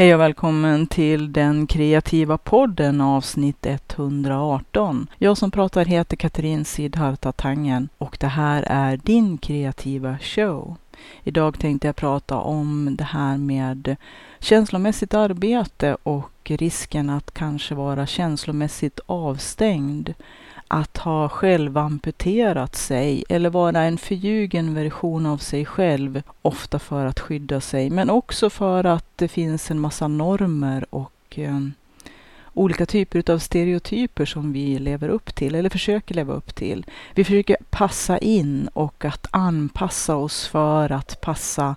Hej och välkommen till den kreativa podden avsnitt 118. Jag som pratar heter Katrin Sidharta Tangen och det här är din kreativa show. Idag tänkte jag prata om det här med känslomässigt arbete och risken att kanske vara känslomässigt avstängd att ha självamputerat sig eller vara en förljugen version av sig själv, ofta för att skydda sig, men också för att det finns en massa normer och eh, olika typer av stereotyper som vi lever upp till eller försöker leva upp till. Vi försöker passa in och att anpassa oss för att passa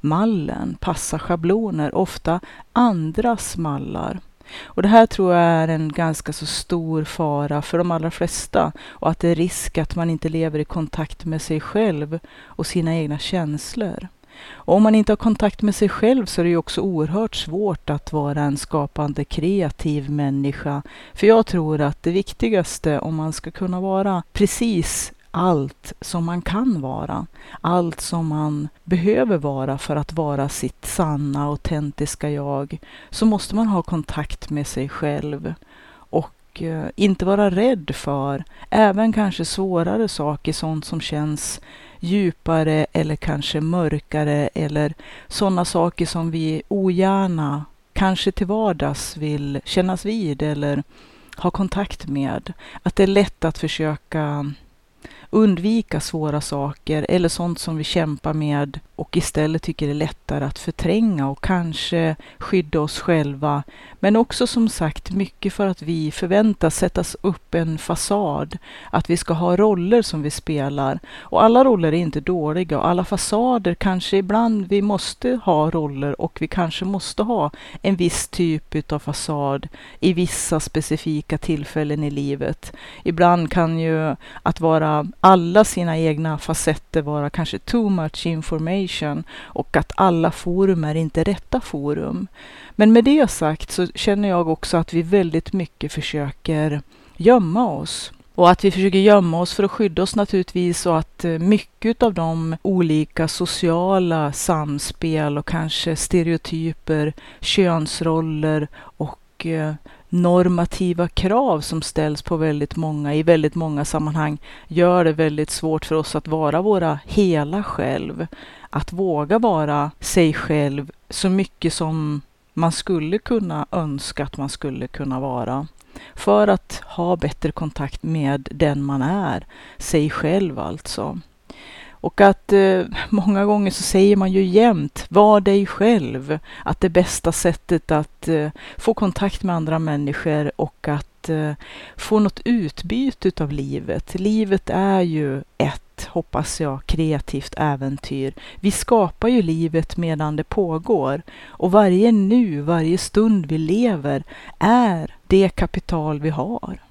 mallen, passa schabloner, ofta andras mallar. Och det här tror jag är en ganska så stor fara för de allra flesta och att det är risk att man inte lever i kontakt med sig själv och sina egna känslor. Och om man inte har kontakt med sig själv så är det ju också oerhört svårt att vara en skapande kreativ människa. För jag tror att det viktigaste om man ska kunna vara precis allt som man kan vara. Allt som man behöver vara för att vara sitt sanna, autentiska jag. Så måste man ha kontakt med sig själv. Och eh, inte vara rädd för även kanske svårare saker, sånt som känns djupare eller kanske mörkare eller sådana saker som vi ogärna, kanske till vardags vill kännas vid eller ha kontakt med. Att det är lätt att försöka undvika svåra saker eller sånt som vi kämpar med och istället tycker det är lättare att förtränga och kanske skydda oss själva. Men också som sagt mycket för att vi förväntas sättas upp en fasad, att vi ska ha roller som vi spelar. Och alla roller är inte dåliga och alla fasader kanske ibland vi måste ha roller och vi kanske måste ha en viss typ av fasad i vissa specifika tillfällen i livet. Ibland kan ju att vara alla sina egna facetter vara kanske too much information och att alla forum är inte rätta forum. Men med det sagt så känner jag också att vi väldigt mycket försöker gömma oss. Och att vi försöker gömma oss för att skydda oss naturligtvis och att eh, mycket av de olika sociala samspel och kanske stereotyper, könsroller och eh, normativa krav som ställs på väldigt många i väldigt många sammanhang gör det väldigt svårt för oss att vara våra hela själv. Att våga vara sig själv så mycket som man skulle kunna önska att man skulle kunna vara. För att ha bättre kontakt med den man är, sig själv alltså. Och att eh, många gånger så säger man ju jämt, var dig själv. Att det bästa sättet att eh, få kontakt med andra människor och att eh, få något utbyte av livet. Livet är ju ett, hoppas jag, kreativt äventyr. Vi skapar ju livet medan det pågår. Och varje nu, varje stund vi lever är det kapital vi har.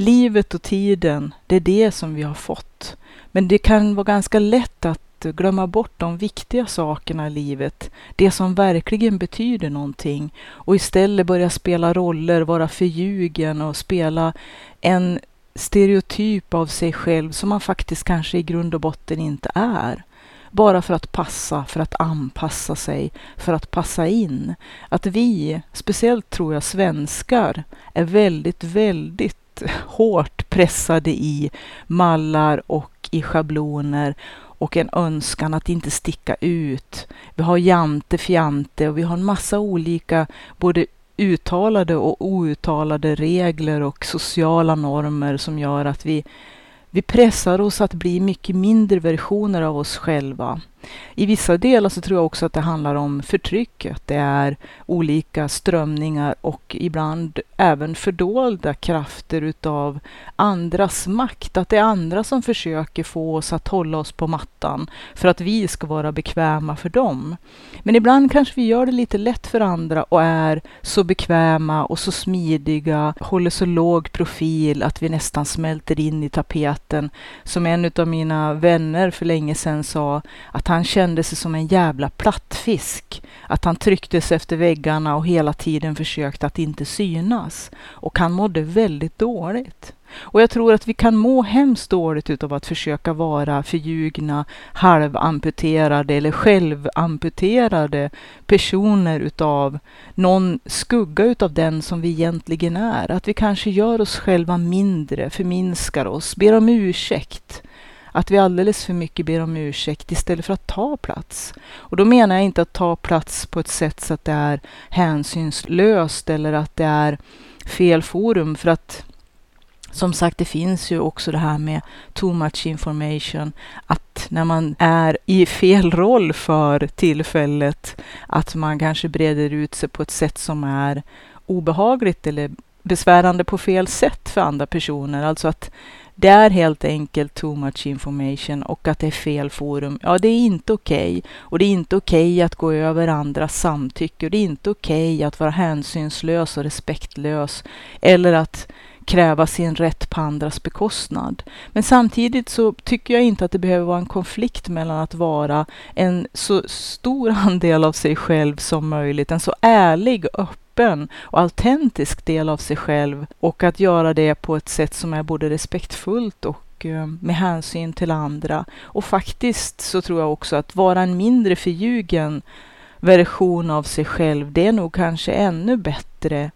Livet och tiden, det är det som vi har fått. Men det kan vara ganska lätt att glömma bort de viktiga sakerna i livet, det som verkligen betyder någonting och istället börja spela roller, vara förljugen och spela en stereotyp av sig själv som man faktiskt kanske i grund och botten inte är. Bara för att passa, för att anpassa sig, för att passa in. Att vi, speciellt tror jag svenskar, är väldigt, väldigt hårt pressade i mallar och i schabloner och en önskan att inte sticka ut. Vi har jante, fjante och vi har en massa olika både uttalade och outtalade regler och sociala normer som gör att vi, vi pressar oss att bli mycket mindre versioner av oss själva. I vissa delar så tror jag också att det handlar om förtrycket. Det är olika strömningar och ibland även fördolda krafter utav andras makt. Att det är andra som försöker få oss att hålla oss på mattan för att vi ska vara bekväma för dem. Men ibland kanske vi gör det lite lätt för andra och är så bekväma och så smidiga, håller så låg profil att vi nästan smälter in i tapeten. Som en av mina vänner för länge sedan sa att han kände sig som en jävla plattfisk. Att han trycktes efter väggarna och hela tiden försökte att inte synas. Och han mådde väldigt dåligt. Och jag tror att vi kan må hemskt dåligt utav att försöka vara förljugna, halvamputerade eller självamputerade personer utav någon skugga utav den som vi egentligen är. Att vi kanske gör oss själva mindre, förminskar oss, ber om ursäkt att vi alldeles för mycket ber om ursäkt istället för att ta plats. Och då menar jag inte att ta plats på ett sätt så att det är hänsynslöst eller att det är fel forum. För att som sagt, det finns ju också det här med too much information. Att när man är i fel roll för tillfället, att man kanske breder ut sig på ett sätt som är obehagligt eller besvärande på fel sätt för andra personer. Alltså att det är helt enkelt too much information och att det är fel forum. Ja, det är inte okej. Okay. Och det är inte okej okay att gå över andras samtycke. Och det är inte okej okay att vara hänsynslös och respektlös. Eller att kräva sin rätt på andras bekostnad. Men samtidigt så tycker jag inte att det behöver vara en konflikt mellan att vara en så stor andel av sig själv som möjligt, en så ärlig, öppen och autentisk del av sig själv och att göra det på ett sätt som är både respektfullt och eh, med hänsyn till andra. Och faktiskt så tror jag också att vara en mindre förljugen version av sig själv, det är nog kanske ännu bättre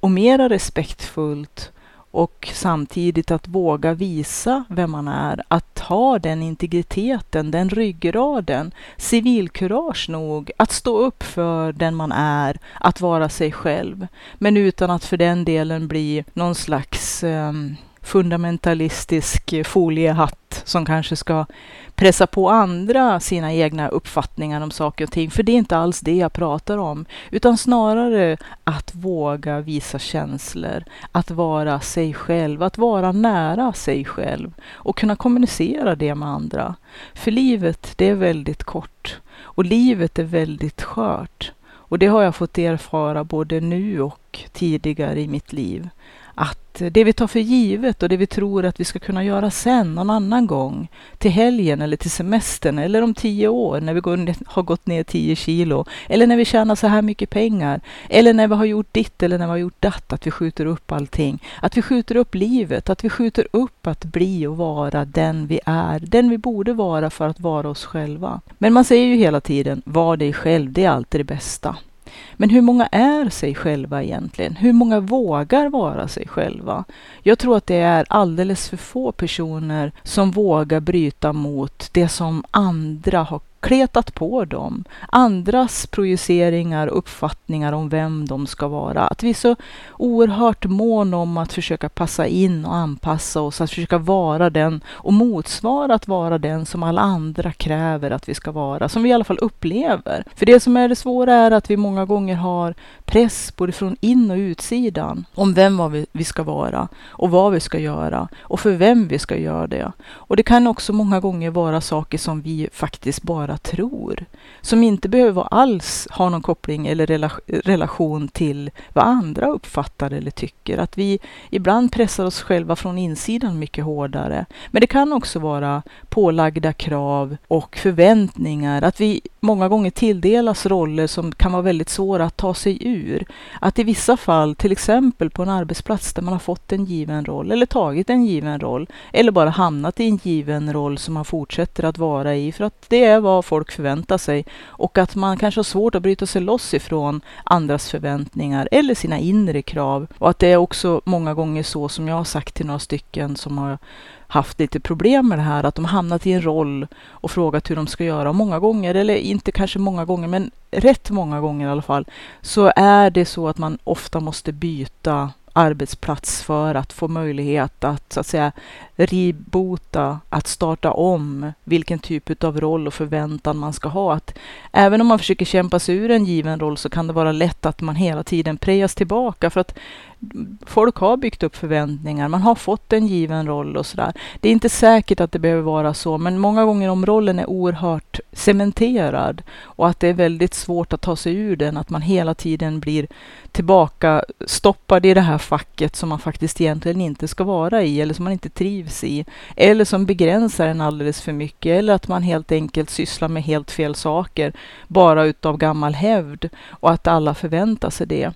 och mera respektfullt och samtidigt att våga visa vem man är, att ha den integriteten, den ryggraden, civilkurage nog, att stå upp för den man är, att vara sig själv, men utan att för den delen bli någon slags um, fundamentalistisk foliehatt som kanske ska pressa på andra sina egna uppfattningar om saker och ting. För det är inte alls det jag pratar om, utan snarare att våga visa känslor, att vara sig själv, att vara nära sig själv och kunna kommunicera det med andra. För livet, det är väldigt kort och livet är väldigt skört. Och det har jag fått erfara både nu och tidigare i mitt liv att det vi tar för givet och det vi tror att vi ska kunna göra sen, någon annan gång, till helgen eller till semestern eller om tio år när vi går, har gått ner tio kilo, eller när vi tjänar så här mycket pengar, eller när vi har gjort ditt eller när vi har gjort datt, att vi skjuter upp allting. Att vi skjuter upp livet, att vi skjuter upp att bli och vara den vi är, den vi borde vara för att vara oss själva. Men man säger ju hela tiden, var dig själv, det är alltid det bästa. Men hur många är sig själva egentligen? Hur många vågar vara sig själva? Jag tror att det är alldeles för få personer som vågar bryta mot det som andra har kletat på dem. Andras projiceringar och uppfattningar om vem de ska vara. Att vi är så oerhört mån om att försöka passa in och anpassa oss, att försöka vara den och motsvara att vara den som alla andra kräver att vi ska vara, som vi i alla fall upplever. För det som är det svåra är att vi många gånger har press både från in och utsidan om vem vi ska vara och vad vi ska göra och för vem vi ska göra det. Och det kan också många gånger vara saker som vi faktiskt bara bara tror. Som inte behöver alls ha någon koppling eller relation till vad andra uppfattar eller tycker. Att vi ibland pressar oss själva från insidan mycket hårdare. Men det kan också vara pålagda krav och förväntningar. Att vi många gånger tilldelas roller som kan vara väldigt svåra att ta sig ur. Att i vissa fall, till exempel på en arbetsplats där man har fått en given roll eller tagit en given roll eller bara hamnat i en given roll som man fortsätter att vara i för att det är vad folk förväntar sig och att man kanske har svårt att bryta sig loss ifrån andras förväntningar eller sina inre krav och att det är också många gånger så som jag har sagt till några stycken som har haft lite problem med det här, att de hamnat i en roll och frågat hur de ska göra. Och många gånger, eller inte kanske många gånger, men rätt många gånger i alla fall, så är det så att man ofta måste byta arbetsplats för att få möjlighet att så att säga reboota, att starta om vilken typ av roll och förväntan man ska ha. Att även om man försöker kämpa sig ur en given roll så kan det vara lätt att man hela tiden prejas tillbaka för att folk har byggt upp förväntningar, man har fått en given roll och sådär. Det är inte säkert att det behöver vara så, men många gånger om rollen är oerhört cementerad och att det är väldigt svårt att ta sig ur den, att man hela tiden blir tillbaka stoppad i det här facket som man faktiskt egentligen inte ska vara i eller som man inte trivs i. Eller som begränsar en alldeles för mycket eller att man helt enkelt sysslar med helt fel saker bara utav gammal hävd och att alla förväntar sig det.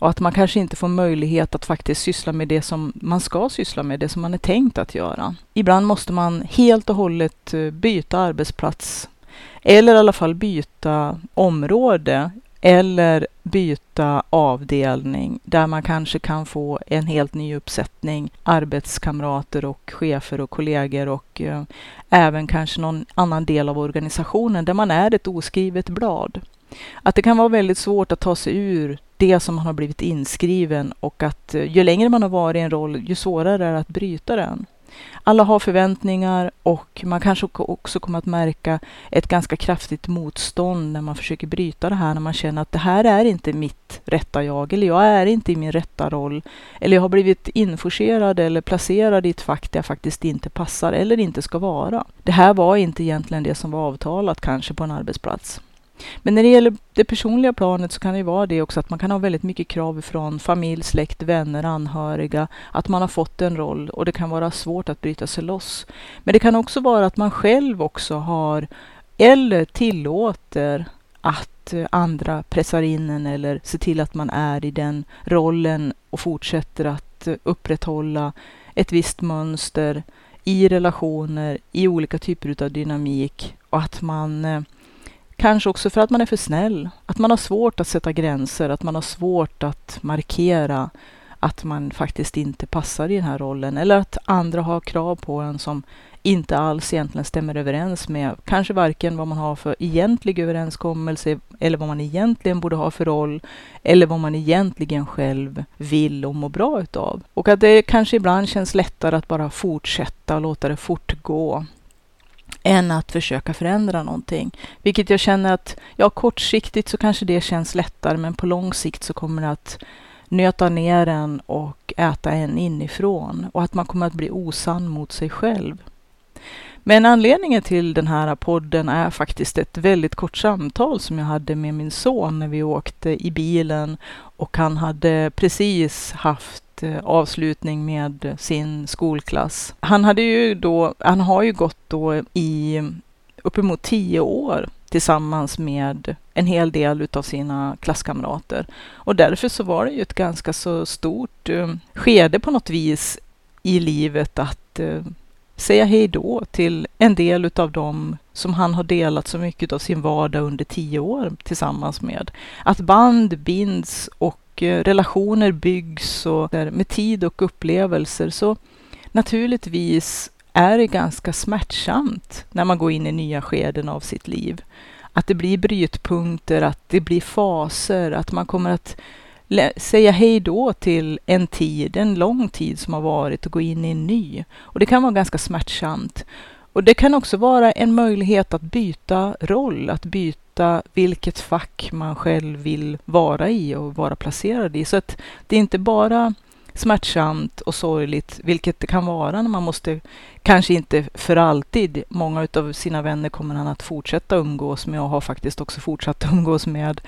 Och att man kanske inte får möjlighet att faktiskt syssla med det som man ska syssla med, det som man är tänkt att göra. Ibland måste man helt och hållet eh, byta arbetsplats eller i alla fall byta område eller byta avdelning där man kanske kan få en helt ny uppsättning arbetskamrater och chefer och kollegor och eh, även kanske någon annan del av organisationen där man är ett oskrivet blad. Att det kan vara väldigt svårt att ta sig ur det som man har blivit inskriven och att eh, ju längre man har varit i en roll, ju svårare är det att bryta den. Alla har förväntningar och man kanske också kommer att märka ett ganska kraftigt motstånd när man försöker bryta det här, när man känner att det här är inte mitt rätta jag, eller jag är inte i min rätta roll, eller jag har blivit inforcerad eller placerad i ett fack där jag faktiskt inte passar eller inte ska vara. Det här var inte egentligen det som var avtalat kanske på en arbetsplats. Men när det gäller det personliga planet så kan det vara det också att man kan ha väldigt mycket krav från familj, släkt, vänner, anhöriga. Att man har fått en roll och det kan vara svårt att bryta sig loss. Men det kan också vara att man själv också har eller tillåter att eh, andra pressar in en eller ser till att man är i den rollen och fortsätter att eh, upprätthålla ett visst mönster i relationer, i olika typer av dynamik och att man eh, Kanske också för att man är för snäll. Att man har svårt att sätta gränser, att man har svårt att markera att man faktiskt inte passar i den här rollen. Eller att andra har krav på en som inte alls egentligen stämmer överens med kanske varken vad man har för egentlig överenskommelse eller vad man egentligen borde ha för roll eller vad man egentligen själv vill och mår bra utav. Och att det kanske ibland känns lättare att bara fortsätta och låta det fortgå än att försöka förändra någonting. Vilket jag känner att, ja kortsiktigt så kanske det känns lättare, men på lång sikt så kommer det att nöta ner en och äta en inifrån och att man kommer att bli osann mot sig själv. Men anledningen till den här podden är faktiskt ett väldigt kort samtal som jag hade med min son när vi åkte i bilen och han hade precis haft eh, avslutning med sin skolklass. Han hade ju då, han har ju gått då i uppemot tio år tillsammans med en hel del utav sina klasskamrater. Och därför så var det ju ett ganska så stort eh, skede på något vis i livet att eh, säga hej då till en del utav dem som han har delat så mycket av sin vardag under tio år tillsammans med. Att band binds och eh, relationer byggs och med tid och upplevelser. Så naturligtvis är det ganska smärtsamt när man går in i nya skeden av sitt liv. Att det blir brytpunkter, att det blir faser, att man kommer att säga hej då till en tid, en lång tid som har varit och gå in i en ny. Och det kan vara ganska smärtsamt. Och det kan också vara en möjlighet att byta roll, att byta vilket fack man själv vill vara i och vara placerad i. Så att det är inte bara smärtsamt och sorgligt, vilket det kan vara när man måste, kanske inte för alltid, många av sina vänner kommer han att fortsätta umgås med och har faktiskt också fortsatt umgås med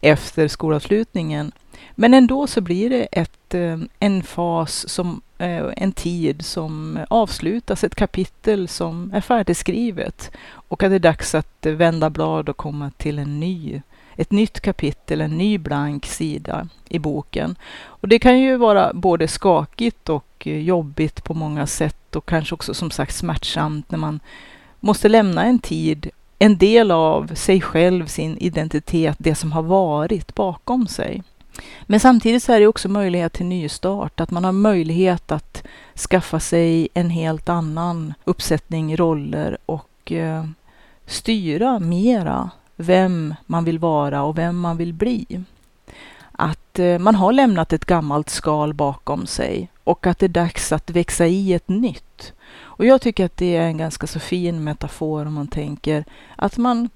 efter skolavslutningen. Men ändå så blir det ett, eh, en fas, som, eh, en tid som avslutas, ett kapitel som är färdigskrivet och att det är dags att vända blad och komma till en ny, ett nytt kapitel, en ny blank sida i boken. Och det kan ju vara både skakigt och eh, jobbigt på många sätt och kanske också som sagt smärtsamt när man måste lämna en tid en del av sig själv, sin identitet, det som har varit bakom sig. Men samtidigt så är det också möjlighet till nystart, att man har möjlighet att skaffa sig en helt annan uppsättning roller och eh, styra mera vem man vill vara och vem man vill bli. Att eh, man har lämnat ett gammalt skal bakom sig och att det är dags att växa i ett nytt. Och jag tycker att det är en ganska så fin metafor om man tänker att man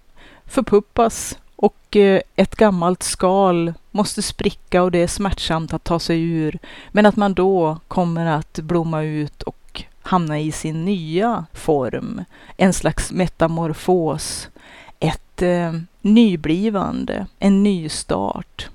förpuppas och eh, ett gammalt skal måste spricka och det är smärtsamt att ta sig ur. Men att man då kommer att blomma ut och hamna i sin nya form. En slags metamorfos. Eh, nyblivande, en nystart.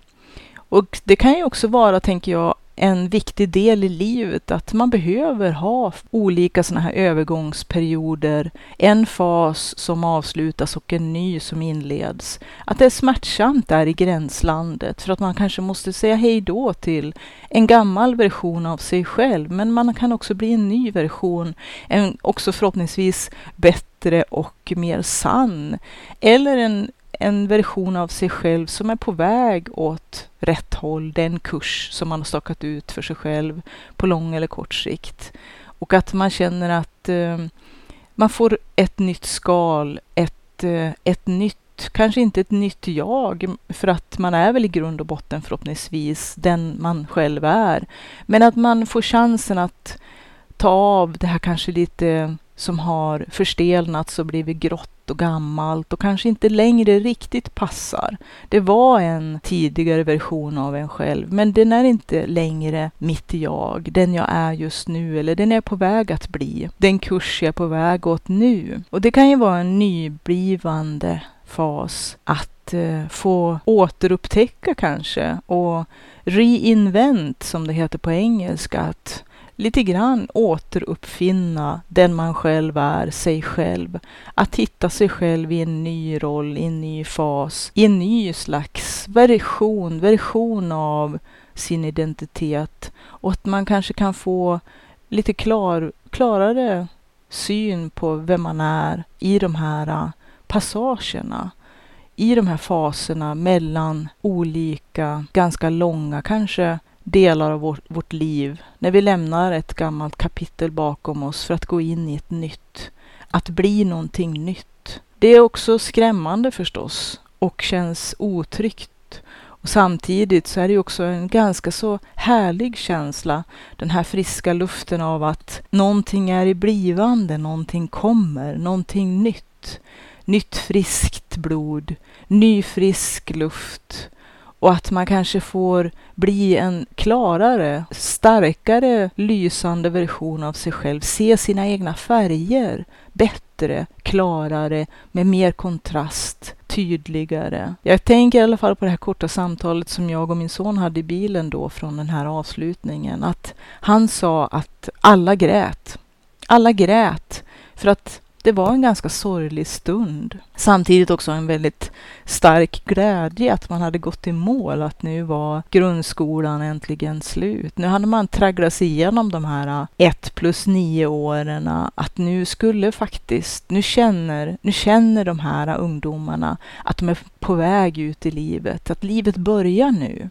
Och det kan ju också vara, tänker jag, en viktig del i livet att man behöver ha olika sådana här övergångsperioder. En fas som avslutas och en ny som inleds. Att det är smärtsamt där i gränslandet för att man kanske måste säga hej då till en gammal version av sig själv. Men man kan också bli en ny version, en också förhoppningsvis bättre och mer sann. Eller en en version av sig själv som är på väg åt rätt håll, den kurs som man har stakat ut för sig själv på lång eller kort sikt. Och att man känner att eh, man får ett nytt skal, ett, eh, ett nytt, kanske inte ett nytt jag, för att man är väl i grund och botten förhoppningsvis den man själv är. Men att man får chansen att ta av det här kanske lite som har förstelnats och blivit grått och gammalt och kanske inte längre riktigt passar. Det var en tidigare version av en själv, men den är inte längre mitt jag, den jag är just nu eller den jag är på väg att bli, den kurs jag är på väg åt nu. Och det kan ju vara en nyblivande fas att eh, få återupptäcka kanske och reinvent som det heter på engelska. Att lite grann återuppfinna den man själv är, sig själv. Att hitta sig själv i en ny roll, i en ny fas, i en ny slags version, version av sin identitet. Och att man kanske kan få lite klar, klarare syn på vem man är i de här passagerna i de här faserna mellan olika, ganska långa, kanske delar av vårt, vårt liv, när vi lämnar ett gammalt kapitel bakom oss för att gå in i ett nytt, att bli någonting nytt. Det är också skrämmande förstås och känns otryggt. Och samtidigt så är det också en ganska så härlig känsla, den här friska luften av att någonting är i blivande, någonting kommer, någonting nytt. Nytt friskt blod, ny frisk luft, och att man kanske får bli en klarare, starkare, lysande version av sig själv. Se sina egna färger bättre, klarare, med mer kontrast, tydligare. Jag tänker i alla fall på det här korta samtalet som jag och min son hade i bilen då från den här avslutningen. Att han sa att alla grät. Alla grät för att det var en ganska sorglig stund. Samtidigt också en väldigt stark glädje att man hade gått i mål, att nu var grundskolan äntligen slut. Nu hade man tragglat sig igenom de här äh, ett plus nio åren, äh, att nu skulle faktiskt, nu känner, nu känner de här äh, ungdomarna att de är på väg ut i livet, att livet börjar nu.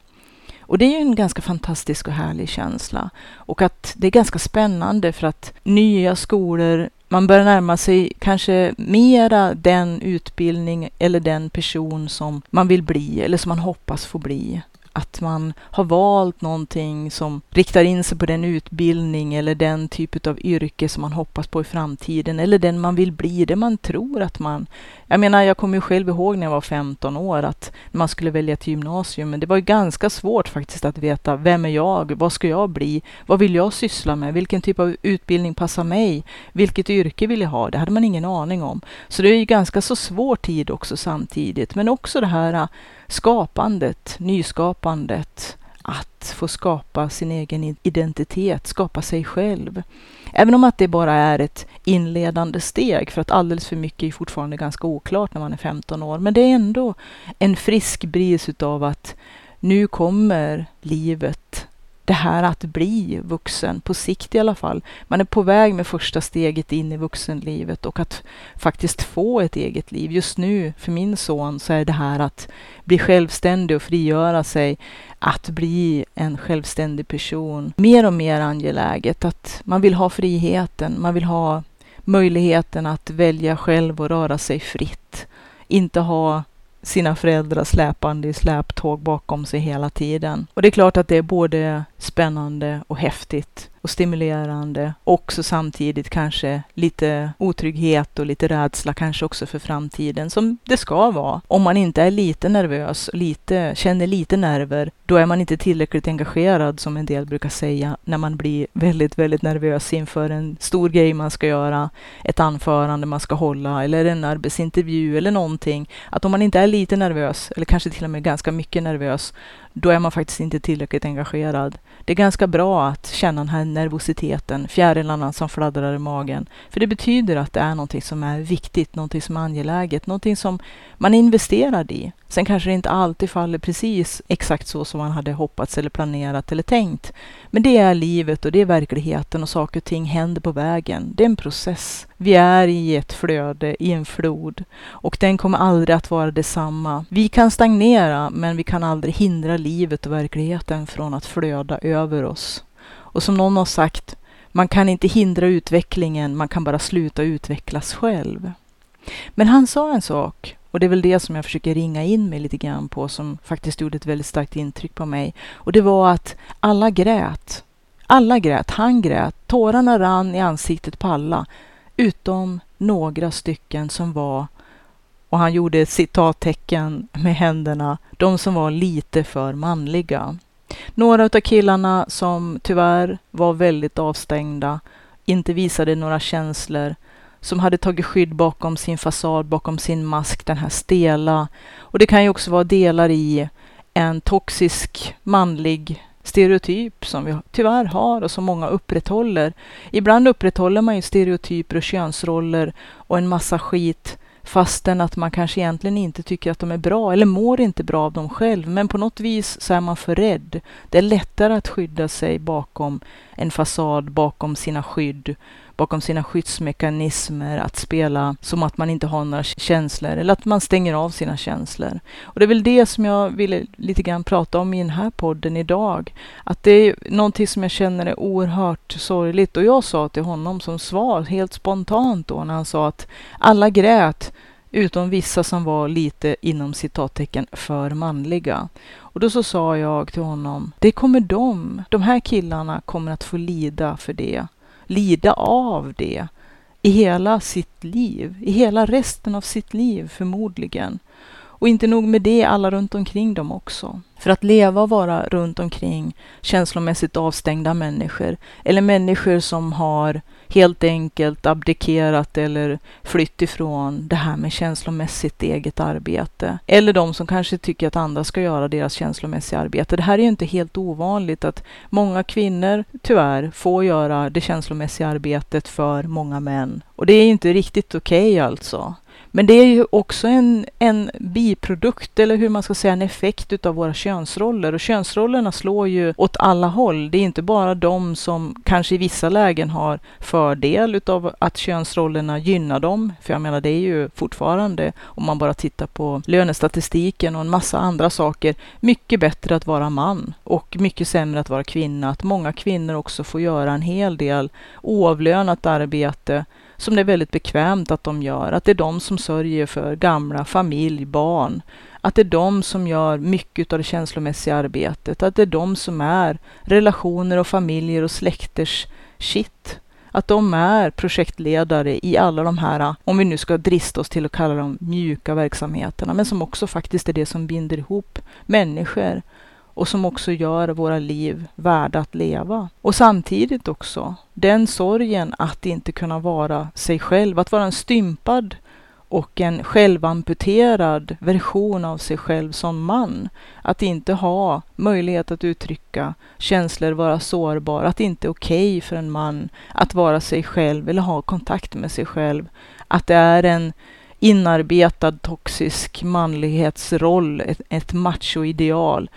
Och det är ju en ganska fantastisk och härlig känsla. Och att det är ganska spännande för att nya skolor, man börjar närma sig kanske mera den utbildning eller den person som man vill bli eller som man hoppas få bli att man har valt någonting som riktar in sig på den utbildning eller den typ av yrke som man hoppas på i framtiden eller den man vill bli, det man tror att man... Jag menar, jag kommer ju själv ihåg när jag var 15 år att man skulle välja till gymnasium, men det var ju ganska svårt faktiskt att veta vem är jag, vad ska jag bli, vad vill jag syssla med, vilken typ av utbildning passar mig, vilket yrke vill jag ha, det hade man ingen aning om. Så det är ju ganska så svår tid också samtidigt, men också det här skapandet, nyskapandet, att få skapa sin egen identitet, skapa sig själv. Även om att det bara är ett inledande steg, för att alldeles för mycket är fortfarande ganska oklart när man är 15 år. Men det är ändå en frisk bris utav att nu kommer livet det här att bli vuxen, på sikt i alla fall. Man är på väg med första steget in i vuxenlivet och att faktiskt få ett eget liv. Just nu, för min son, så är det här att bli självständig och frigöra sig, att bli en självständig person, mer och mer angeläget. Att man vill ha friheten, man vill ha möjligheten att välja själv och röra sig fritt. Inte ha sina föräldrar släpande i släptåg bakom sig hela tiden. Och det är klart att det är både spännande och häftigt och stimulerande. Också samtidigt kanske lite otrygghet och lite rädsla kanske också för framtiden som det ska vara. Om man inte är lite nervös, lite, känner lite nerver, då är man inte tillräckligt engagerad som en del brukar säga när man blir väldigt, väldigt nervös inför en stor grej man ska göra, ett anförande man ska hålla eller en arbetsintervju eller någonting. Att om man inte är lite nervös eller kanske till och med ganska mycket nervös, då är man faktiskt inte tillräckligt engagerad. Det är ganska bra att känna den här nervositeten, fjärilarna som fladdrar i magen. För det betyder att det är någonting som är viktigt, någonting som är angeläget, någonting som man investerar i. Sen kanske det inte alltid faller precis exakt så som man hade hoppats eller planerat eller tänkt. Men det är livet och det är verkligheten och saker och ting händer på vägen. Det är en process. Vi är i ett flöde, i en flod och den kommer aldrig att vara detsamma. Vi kan stagnera, men vi kan aldrig hindra livet och verkligheten från att flöda över oss. Och som någon har sagt, man kan inte hindra utvecklingen, man kan bara sluta utvecklas själv. Men han sa en sak och det är väl det som jag försöker ringa in mig lite grann på som faktiskt gjorde ett väldigt starkt intryck på mig. Och det var att alla grät. Alla grät. Han grät. Tårarna rann i ansiktet på alla. Utom några stycken som var, och han gjorde ett citattecken med händerna, de som var lite för manliga. Några av killarna som tyvärr var väldigt avstängda, inte visade några känslor, som hade tagit skydd bakom sin fasad, bakom sin mask, den här stela. Och det kan ju också vara delar i en toxisk manlig stereotyp som vi tyvärr har och som många upprätthåller. Ibland upprätthåller man ju stereotyper och könsroller och en massa skit fastän att man kanske egentligen inte tycker att de är bra eller mår inte bra av dem själv. Men på något vis så är man för rädd. Det är lättare att skydda sig bakom en fasad, bakom sina skydd bakom sina skyddsmekanismer att spela som att man inte har några känslor eller att man stänger av sina känslor. Och det är väl det som jag ville lite grann prata om i den här podden idag. Att det är någonting som jag känner är oerhört sorgligt och jag sa till honom som svar helt spontant då när han sa att alla grät utom vissa som var lite inom citattecken för manliga. Och då så sa jag till honom, det kommer de, de här killarna kommer att få lida för det lida av det i hela sitt liv, i hela resten av sitt liv förmodligen. Och inte nog med det, alla runt omkring dem också. För att leva och vara runt omkring känslomässigt avstängda människor eller människor som har helt enkelt abdikerat eller flytt ifrån det här med känslomässigt eget arbete. Eller de som kanske tycker att andra ska göra deras känslomässiga arbete. Det här är ju inte helt ovanligt att många kvinnor tyvärr får göra det känslomässiga arbetet för många män. Och det är ju inte riktigt okej okay alltså. Men det är ju också en, en biprodukt, eller hur man ska säga, en effekt utav våra könsroller. Och könsrollerna slår ju åt alla håll. Det är inte bara de som kanske i vissa lägen har fördel utav att könsrollerna gynnar dem. För jag menar, det är ju fortfarande, om man bara tittar på lönestatistiken och en massa andra saker, mycket bättre att vara man och mycket sämre att vara kvinna. Att många kvinnor också får göra en hel del oavlönat arbete som det är väldigt bekvämt att de gör. Att det är de som sörjer för gamla, familj, barn. Att det är de som gör mycket av det känslomässiga arbetet. Att det är de som är relationer och familjer och släkters shit. Att de är projektledare i alla de här, om vi nu ska drista oss till att kalla dem mjuka verksamheterna, men som också faktiskt är det som binder ihop människor och som också gör våra liv värda att leva. Och samtidigt också den sorgen att inte kunna vara sig själv, att vara en stympad och en självamputerad version av sig själv som man. Att inte ha möjlighet att uttrycka känslor, vara sårbar, att det inte är okej okay för en man att vara sig själv eller ha kontakt med sig själv. Att det är en inarbetad toxisk manlighetsroll, ett, ett machoideal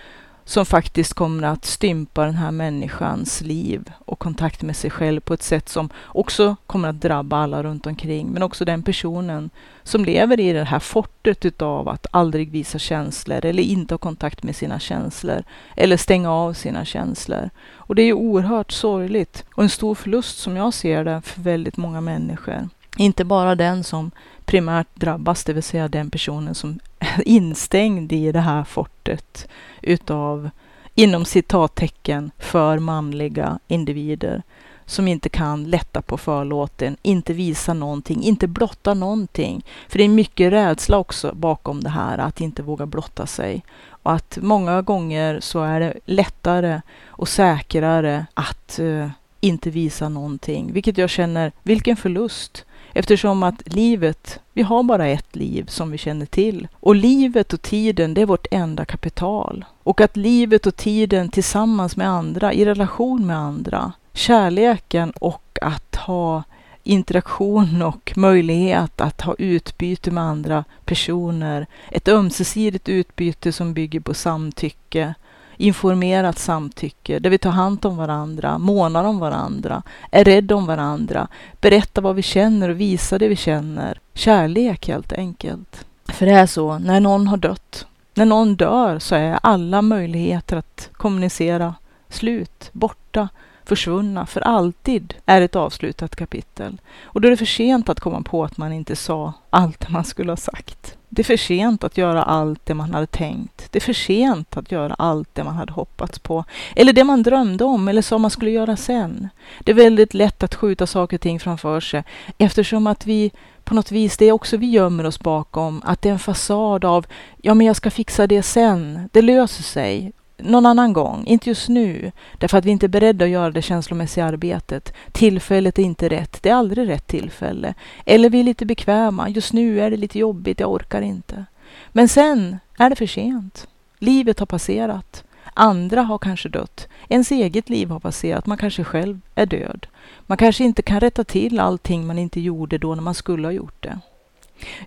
som faktiskt kommer att stympa den här människans liv och kontakt med sig själv på ett sätt som också kommer att drabba alla runt omkring, men också den personen som lever i det här fortet utav att aldrig visa känslor eller inte ha kontakt med sina känslor eller stänga av sina känslor. Och det är ju oerhört sorgligt och en stor förlust som jag ser det för väldigt många människor. Inte bara den som primärt drabbas, det vill säga den personen som instängd i det här fortet utav, inom citattecken, för manliga individer som inte kan lätta på förlåten, inte visa någonting, inte blotta någonting. För det är mycket rädsla också bakom det här, att inte våga blotta sig. Och att många gånger så är det lättare och säkrare att uh, inte visa någonting, vilket jag känner, vilken förlust. Eftersom att livet, vi har bara ett liv som vi känner till. Och livet och tiden, det är vårt enda kapital. Och att livet och tiden tillsammans med andra, i relation med andra, kärleken och att ha interaktion och möjlighet att ha utbyte med andra personer. Ett ömsesidigt utbyte som bygger på samtycke, informerat samtycke, där vi tar hand om varandra, månar om varandra, är rädda om varandra, berättar vad vi känner och visar det vi känner. Kärlek helt enkelt. För det är så, när någon har dött, när någon dör så är alla möjligheter att kommunicera slut, borta försvunna för alltid är ett avslutat kapitel. Och då är det för sent att komma på att man inte sa allt man skulle ha sagt. Det är för sent att göra allt det man hade tänkt. Det är för sent att göra allt det man hade hoppats på. Eller det man drömde om eller sa man skulle göra sen. Det är väldigt lätt att skjuta saker och ting framför sig eftersom att vi på något vis, det är också vi gömmer oss bakom, att det är en fasad av ja, men jag ska fixa det sen. Det löser sig någon annan gång, inte just nu. Därför att vi inte är beredda att göra det känslomässiga arbetet. Tillfället är inte rätt. Det är aldrig rätt tillfälle. Eller vi är lite bekväma. Just nu är det lite jobbigt, jag orkar inte. Men sen är det för sent. Livet har passerat. Andra har kanske dött. Ens eget liv har passerat. Man kanske själv är död. Man kanske inte kan rätta till allting man inte gjorde då när man skulle ha gjort det.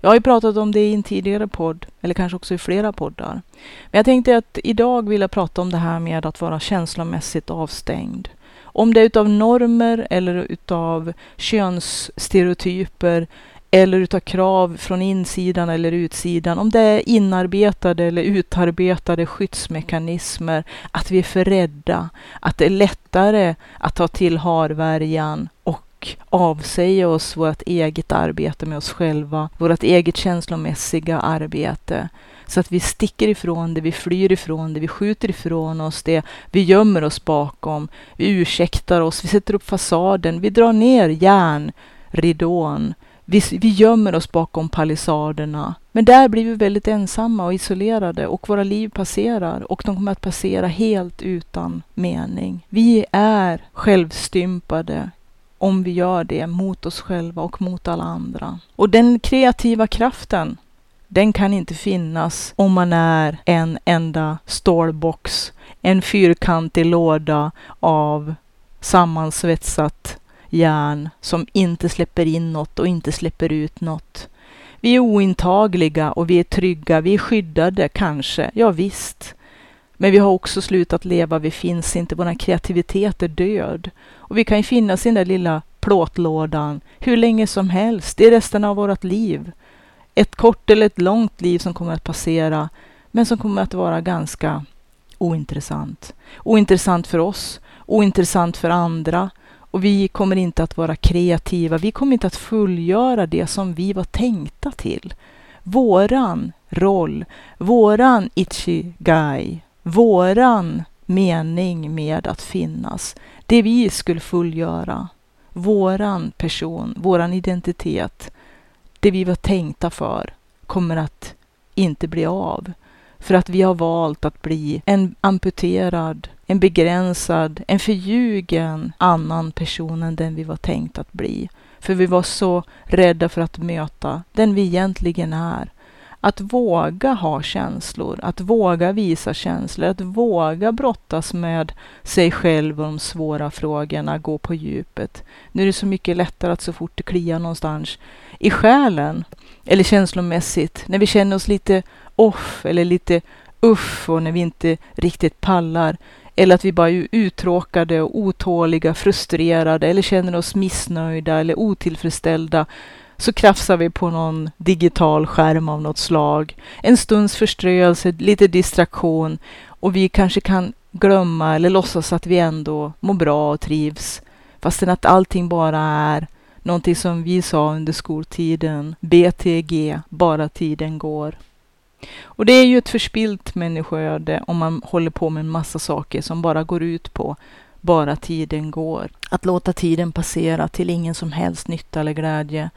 Jag har ju pratat om det i en tidigare podd, eller kanske också i flera poddar. Men jag tänkte att idag vill jag prata om det här med att vara känslomässigt avstängd. Om det är utav normer eller utav könsstereotyper eller utav krav från insidan eller utsidan. Om det är inarbetade eller utarbetade skyddsmekanismer. Att vi är för rädda. Att det är lättare att ta till harvärjan och avsäga oss vårt eget arbete med oss själva, vårt eget känslomässiga arbete. Så att vi sticker ifrån det, vi flyr ifrån det, vi skjuter ifrån oss det, vi gömmer oss bakom, vi ursäktar oss, vi sätter upp fasaden, vi drar ner järnridån, vi, vi gömmer oss bakom palissaderna. Men där blir vi väldigt ensamma och isolerade och våra liv passerar och de kommer att passera helt utan mening. Vi är självstympade om vi gör det mot oss själva och mot alla andra. Och den kreativa kraften, den kan inte finnas om man är en enda stålbox, en fyrkantig låda av sammansvetsat järn som inte släpper in något och inte släpper ut något. Vi är ointagliga och vi är trygga, vi är skyddade kanske, ja visst. Men vi har också slutat leva, vi finns inte, vår kreativitet är död. Och vi kan ju finnas i den där lilla plåtlådan hur länge som helst, i resten av vårt liv. Ett kort eller ett långt liv som kommer att passera, men som kommer att vara ganska ointressant. Ointressant för oss, ointressant för andra. Och vi kommer inte att vara kreativa, vi kommer inte att fullgöra det som vi var tänkta till. Våran roll, våran ichigai, våran mening med att finnas, det vi skulle fullgöra, våran person, våran identitet, det vi var tänkta för, kommer att inte bli av. För att vi har valt att bli en amputerad, en begränsad, en förljugen annan person än den vi var tänkt att bli. För vi var så rädda för att möta den vi egentligen är. Att våga ha känslor, att våga visa känslor, att våga brottas med sig själv och de svåra frågorna, gå på djupet. Nu är det så mycket lättare att så fort det kliar någonstans i själen eller känslomässigt, när vi känner oss lite off eller lite uff och när vi inte riktigt pallar, eller att vi bara är uttråkade och otåliga, frustrerade eller känner oss missnöjda eller otillfredsställda så krafsar vi på någon digital skärm av något slag. En stunds förströelse, lite distraktion och vi kanske kan glömma eller låtsas att vi ändå mår bra och trivs. Fastän att allting bara är någonting som vi sa under skoltiden, BTG, bara tiden går. Och det är ju ett förspilt människoöde om man håller på med en massa saker som bara går ut på bara tiden går. Att låta tiden passera till ingen som helst nytta eller glädje.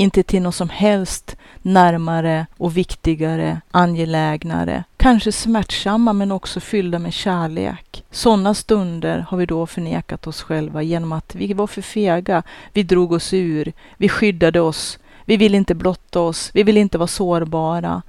Inte till något som helst närmare och viktigare, angelägnare. Kanske smärtsamma men också fyllda med kärlek. sådana stunder har vi då förnekat oss själva genom att vi var för fega. Vi drog oss ur, vi skyddade oss, vi ville inte blotta oss, vi ville inte vara sårbara.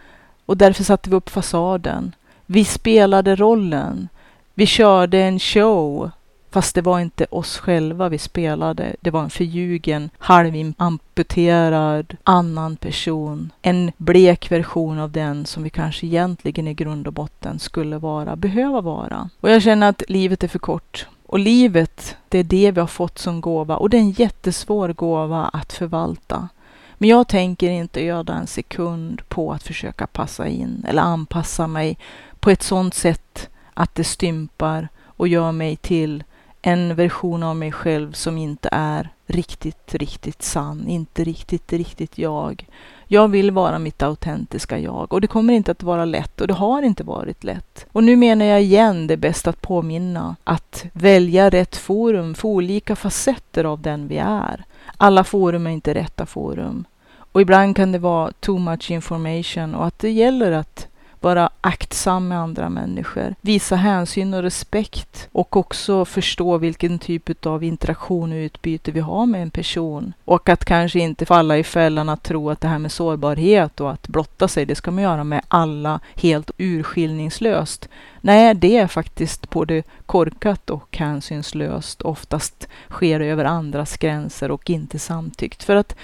Och därför satte vi upp fasaden. Vi spelade rollen. Vi körde en show Fast det var inte oss själva vi spelade. Det var en förljugen, halvamputerad annan person. En blek version av den som vi kanske egentligen i grund och botten skulle vara, behöva vara. Och jag känner att livet är för kort. Och livet, det är det vi har fått som gåva. Och det är en jättesvår gåva att förvalta. Men jag tänker inte öda en sekund på att försöka passa in eller anpassa mig på ett sådant sätt att det stympar och gör mig till en version av mig själv som inte är riktigt, riktigt sann, inte riktigt, riktigt jag. Jag vill vara mitt autentiska jag och det kommer inte att vara lätt och det har inte varit lätt. Och nu menar jag igen det är bäst att påminna att välja rätt forum för olika facetter av den vi är. Alla forum är inte rätta forum. Och ibland kan det vara too much information och att det gäller att vara aktsam med andra människor, visa hänsyn och respekt och också förstå vilken typ av interaktion och utbyte vi har med en person. Och att kanske inte falla i fällan att tro att det här med sårbarhet och att blotta sig, det ska man göra med alla helt urskiljningslöst. Nej, det är faktiskt både korkat och hänsynslöst. Oftast sker det över andras gränser och inte samtyckt. För att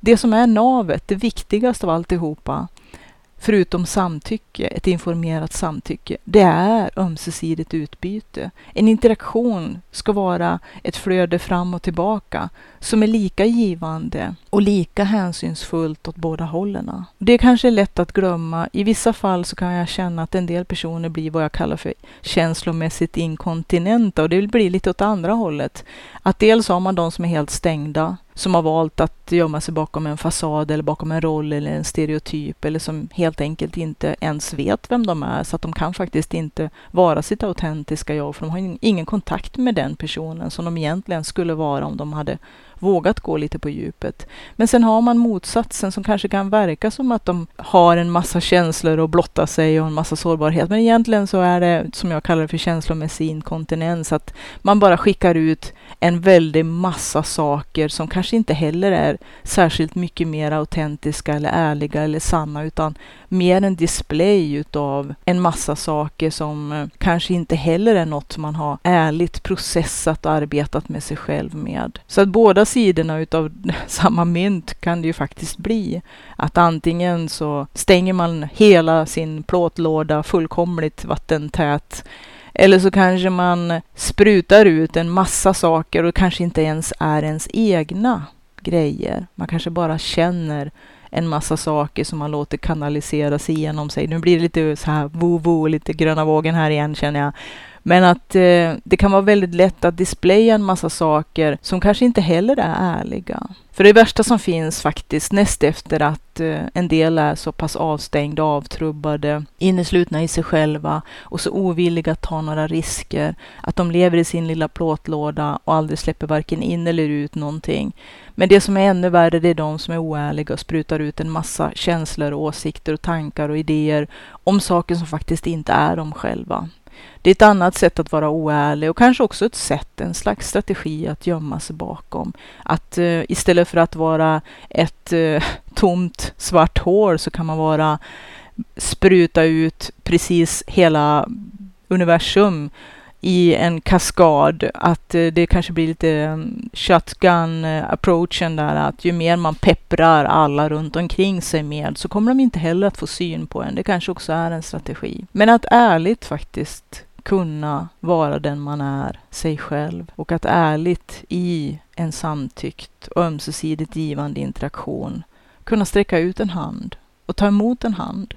det som är navet, det viktigaste av alltihopa, förutom samtycke, ett informerat samtycke, det är ömsesidigt utbyte. En interaktion ska vara ett flöde fram och tillbaka som är lika givande och lika hänsynsfullt åt båda hållen. Det kanske är lätt att glömma. I vissa fall så kan jag känna att en del personer blir vad jag kallar för känslomässigt inkontinenta och det blir lite åt andra hållet. Att dels har man de som är helt stängda som har valt att gömma sig bakom en fasad eller bakom en roll eller en stereotyp eller som helt enkelt inte ens vet vem de är så att de kan faktiskt inte vara sitt autentiska jag för de har ingen kontakt med den personen som de egentligen skulle vara om de hade vågat gå lite på djupet. Men sen har man motsatsen som kanske kan verka som att de har en massa känslor och blottar sig och en massa sårbarhet. Men egentligen så är det, som jag kallar det för känslomässig inkontinens, att man bara skickar ut en väldig massa saker som kanske inte heller är särskilt mycket mer autentiska eller ärliga eller sanna, utan mer en display utav en massa saker som eh, kanske inte heller är något man har ärligt processat och arbetat med sig själv med. Så att båda sidorna utav samma mynt kan det ju faktiskt bli. Att antingen så stänger man hela sin plåtlåda fullkomligt vattentät eller så kanske man sprutar ut en massa saker och kanske inte ens är ens egna grejer. Man kanske bara känner en massa saker som man låter kanaliseras igenom sig. Nu blir det lite så här vo-vo, lite gröna vågen här igen känner jag. Men att eh, det kan vara väldigt lätt att displaya en massa saker som kanske inte heller är ärliga. För det värsta som finns faktiskt näst efter att eh, en del är så pass avstängda, avtrubbade, inneslutna i sig själva och så ovilliga att ta några risker, att de lever i sin lilla plåtlåda och aldrig släpper varken in eller ut någonting. Men det som är ännu värre, det är de som är oärliga och sprutar ut en massa känslor, åsikter och tankar och idéer om saker som faktiskt inte är de själva. Det är ett annat sätt att vara oärlig och kanske också ett sätt, en slags strategi att gömma sig bakom. Att uh, istället för att vara ett uh, tomt svart hål så kan man vara spruta ut precis hela universum i en kaskad, att eh, det kanske blir lite eh, shotgun eh, approachen där, att ju mer man pepprar alla runt omkring sig med så kommer de inte heller att få syn på en. Det kanske också är en strategi. Men att ärligt faktiskt kunna vara den man är, sig själv. Och att ärligt i en samtyckt och ömsesidigt givande interaktion kunna sträcka ut en hand och ta emot en hand.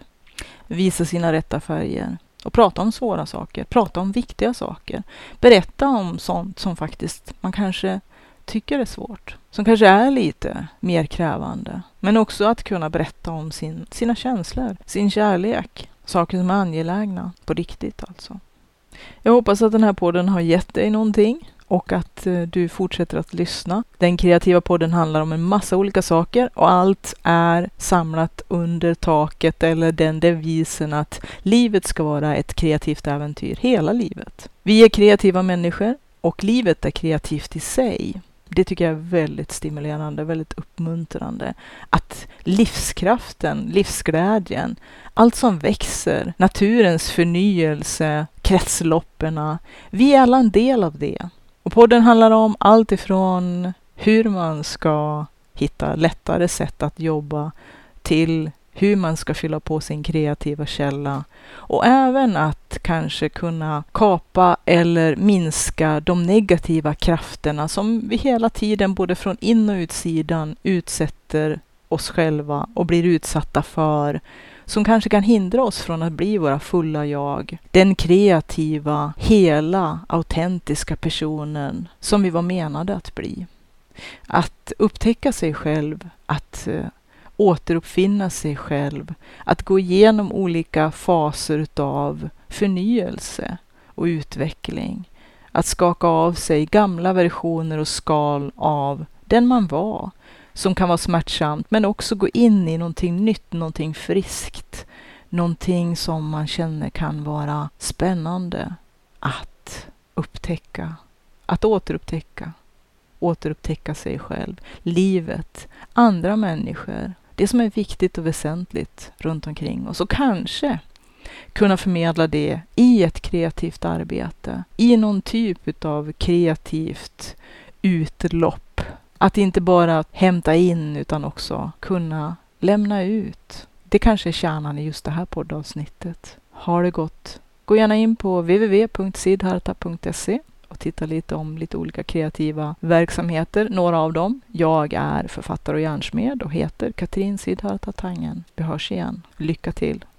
Visa sina rätta färger och prata om svåra saker, prata om viktiga saker. Berätta om sånt som faktiskt man kanske tycker är svårt, som kanske är lite mer krävande. Men också att kunna berätta om sin, sina känslor, sin kärlek, saker som är angelägna på riktigt alltså. Jag hoppas att den här podden har gett dig någonting och att eh, du fortsätter att lyssna. Den kreativa podden handlar om en massa olika saker och allt är samlat under taket eller den devisen att livet ska vara ett kreativt äventyr hela livet. Vi är kreativa människor och livet är kreativt i sig. Det tycker jag är väldigt stimulerande, väldigt uppmuntrande. Att livskraften, livsglädjen, allt som växer, naturens förnyelse, kretsloppen, vi är alla en del av det. Och podden handlar om allt ifrån hur man ska hitta lättare sätt att jobba till hur man ska fylla på sin kreativa källa. Och även att kanske kunna kapa eller minska de negativa krafterna som vi hela tiden både från in och utsidan utsätter oss själva och blir utsatta för som kanske kan hindra oss från att bli våra fulla jag. Den kreativa, hela, autentiska personen som vi var menade att bli. Att upptäcka sig själv, att eh, återuppfinna sig själv, att gå igenom olika faser utav förnyelse och utveckling. Att skaka av sig gamla versioner och skal av den man var som kan vara smärtsamt, men också gå in i någonting nytt, någonting friskt. Någonting som man känner kan vara spännande att upptäcka, att återupptäcka, återupptäcka sig själv, livet, andra människor, det som är viktigt och väsentligt runt omkring oss. Och kanske kunna förmedla det i ett kreativt arbete, i någon typ av kreativt utlopp att inte bara hämta in utan också kunna lämna ut. Det kanske är kärnan i just det här poddavsnittet. Ha det gott? Gå gärna in på www.sidharta.se och titta lite om lite olika kreativa verksamheter, några av dem. Jag är författare och hjärnsmed och heter Katrin Sidharta Tangen. Vi hörs igen. Lycka till!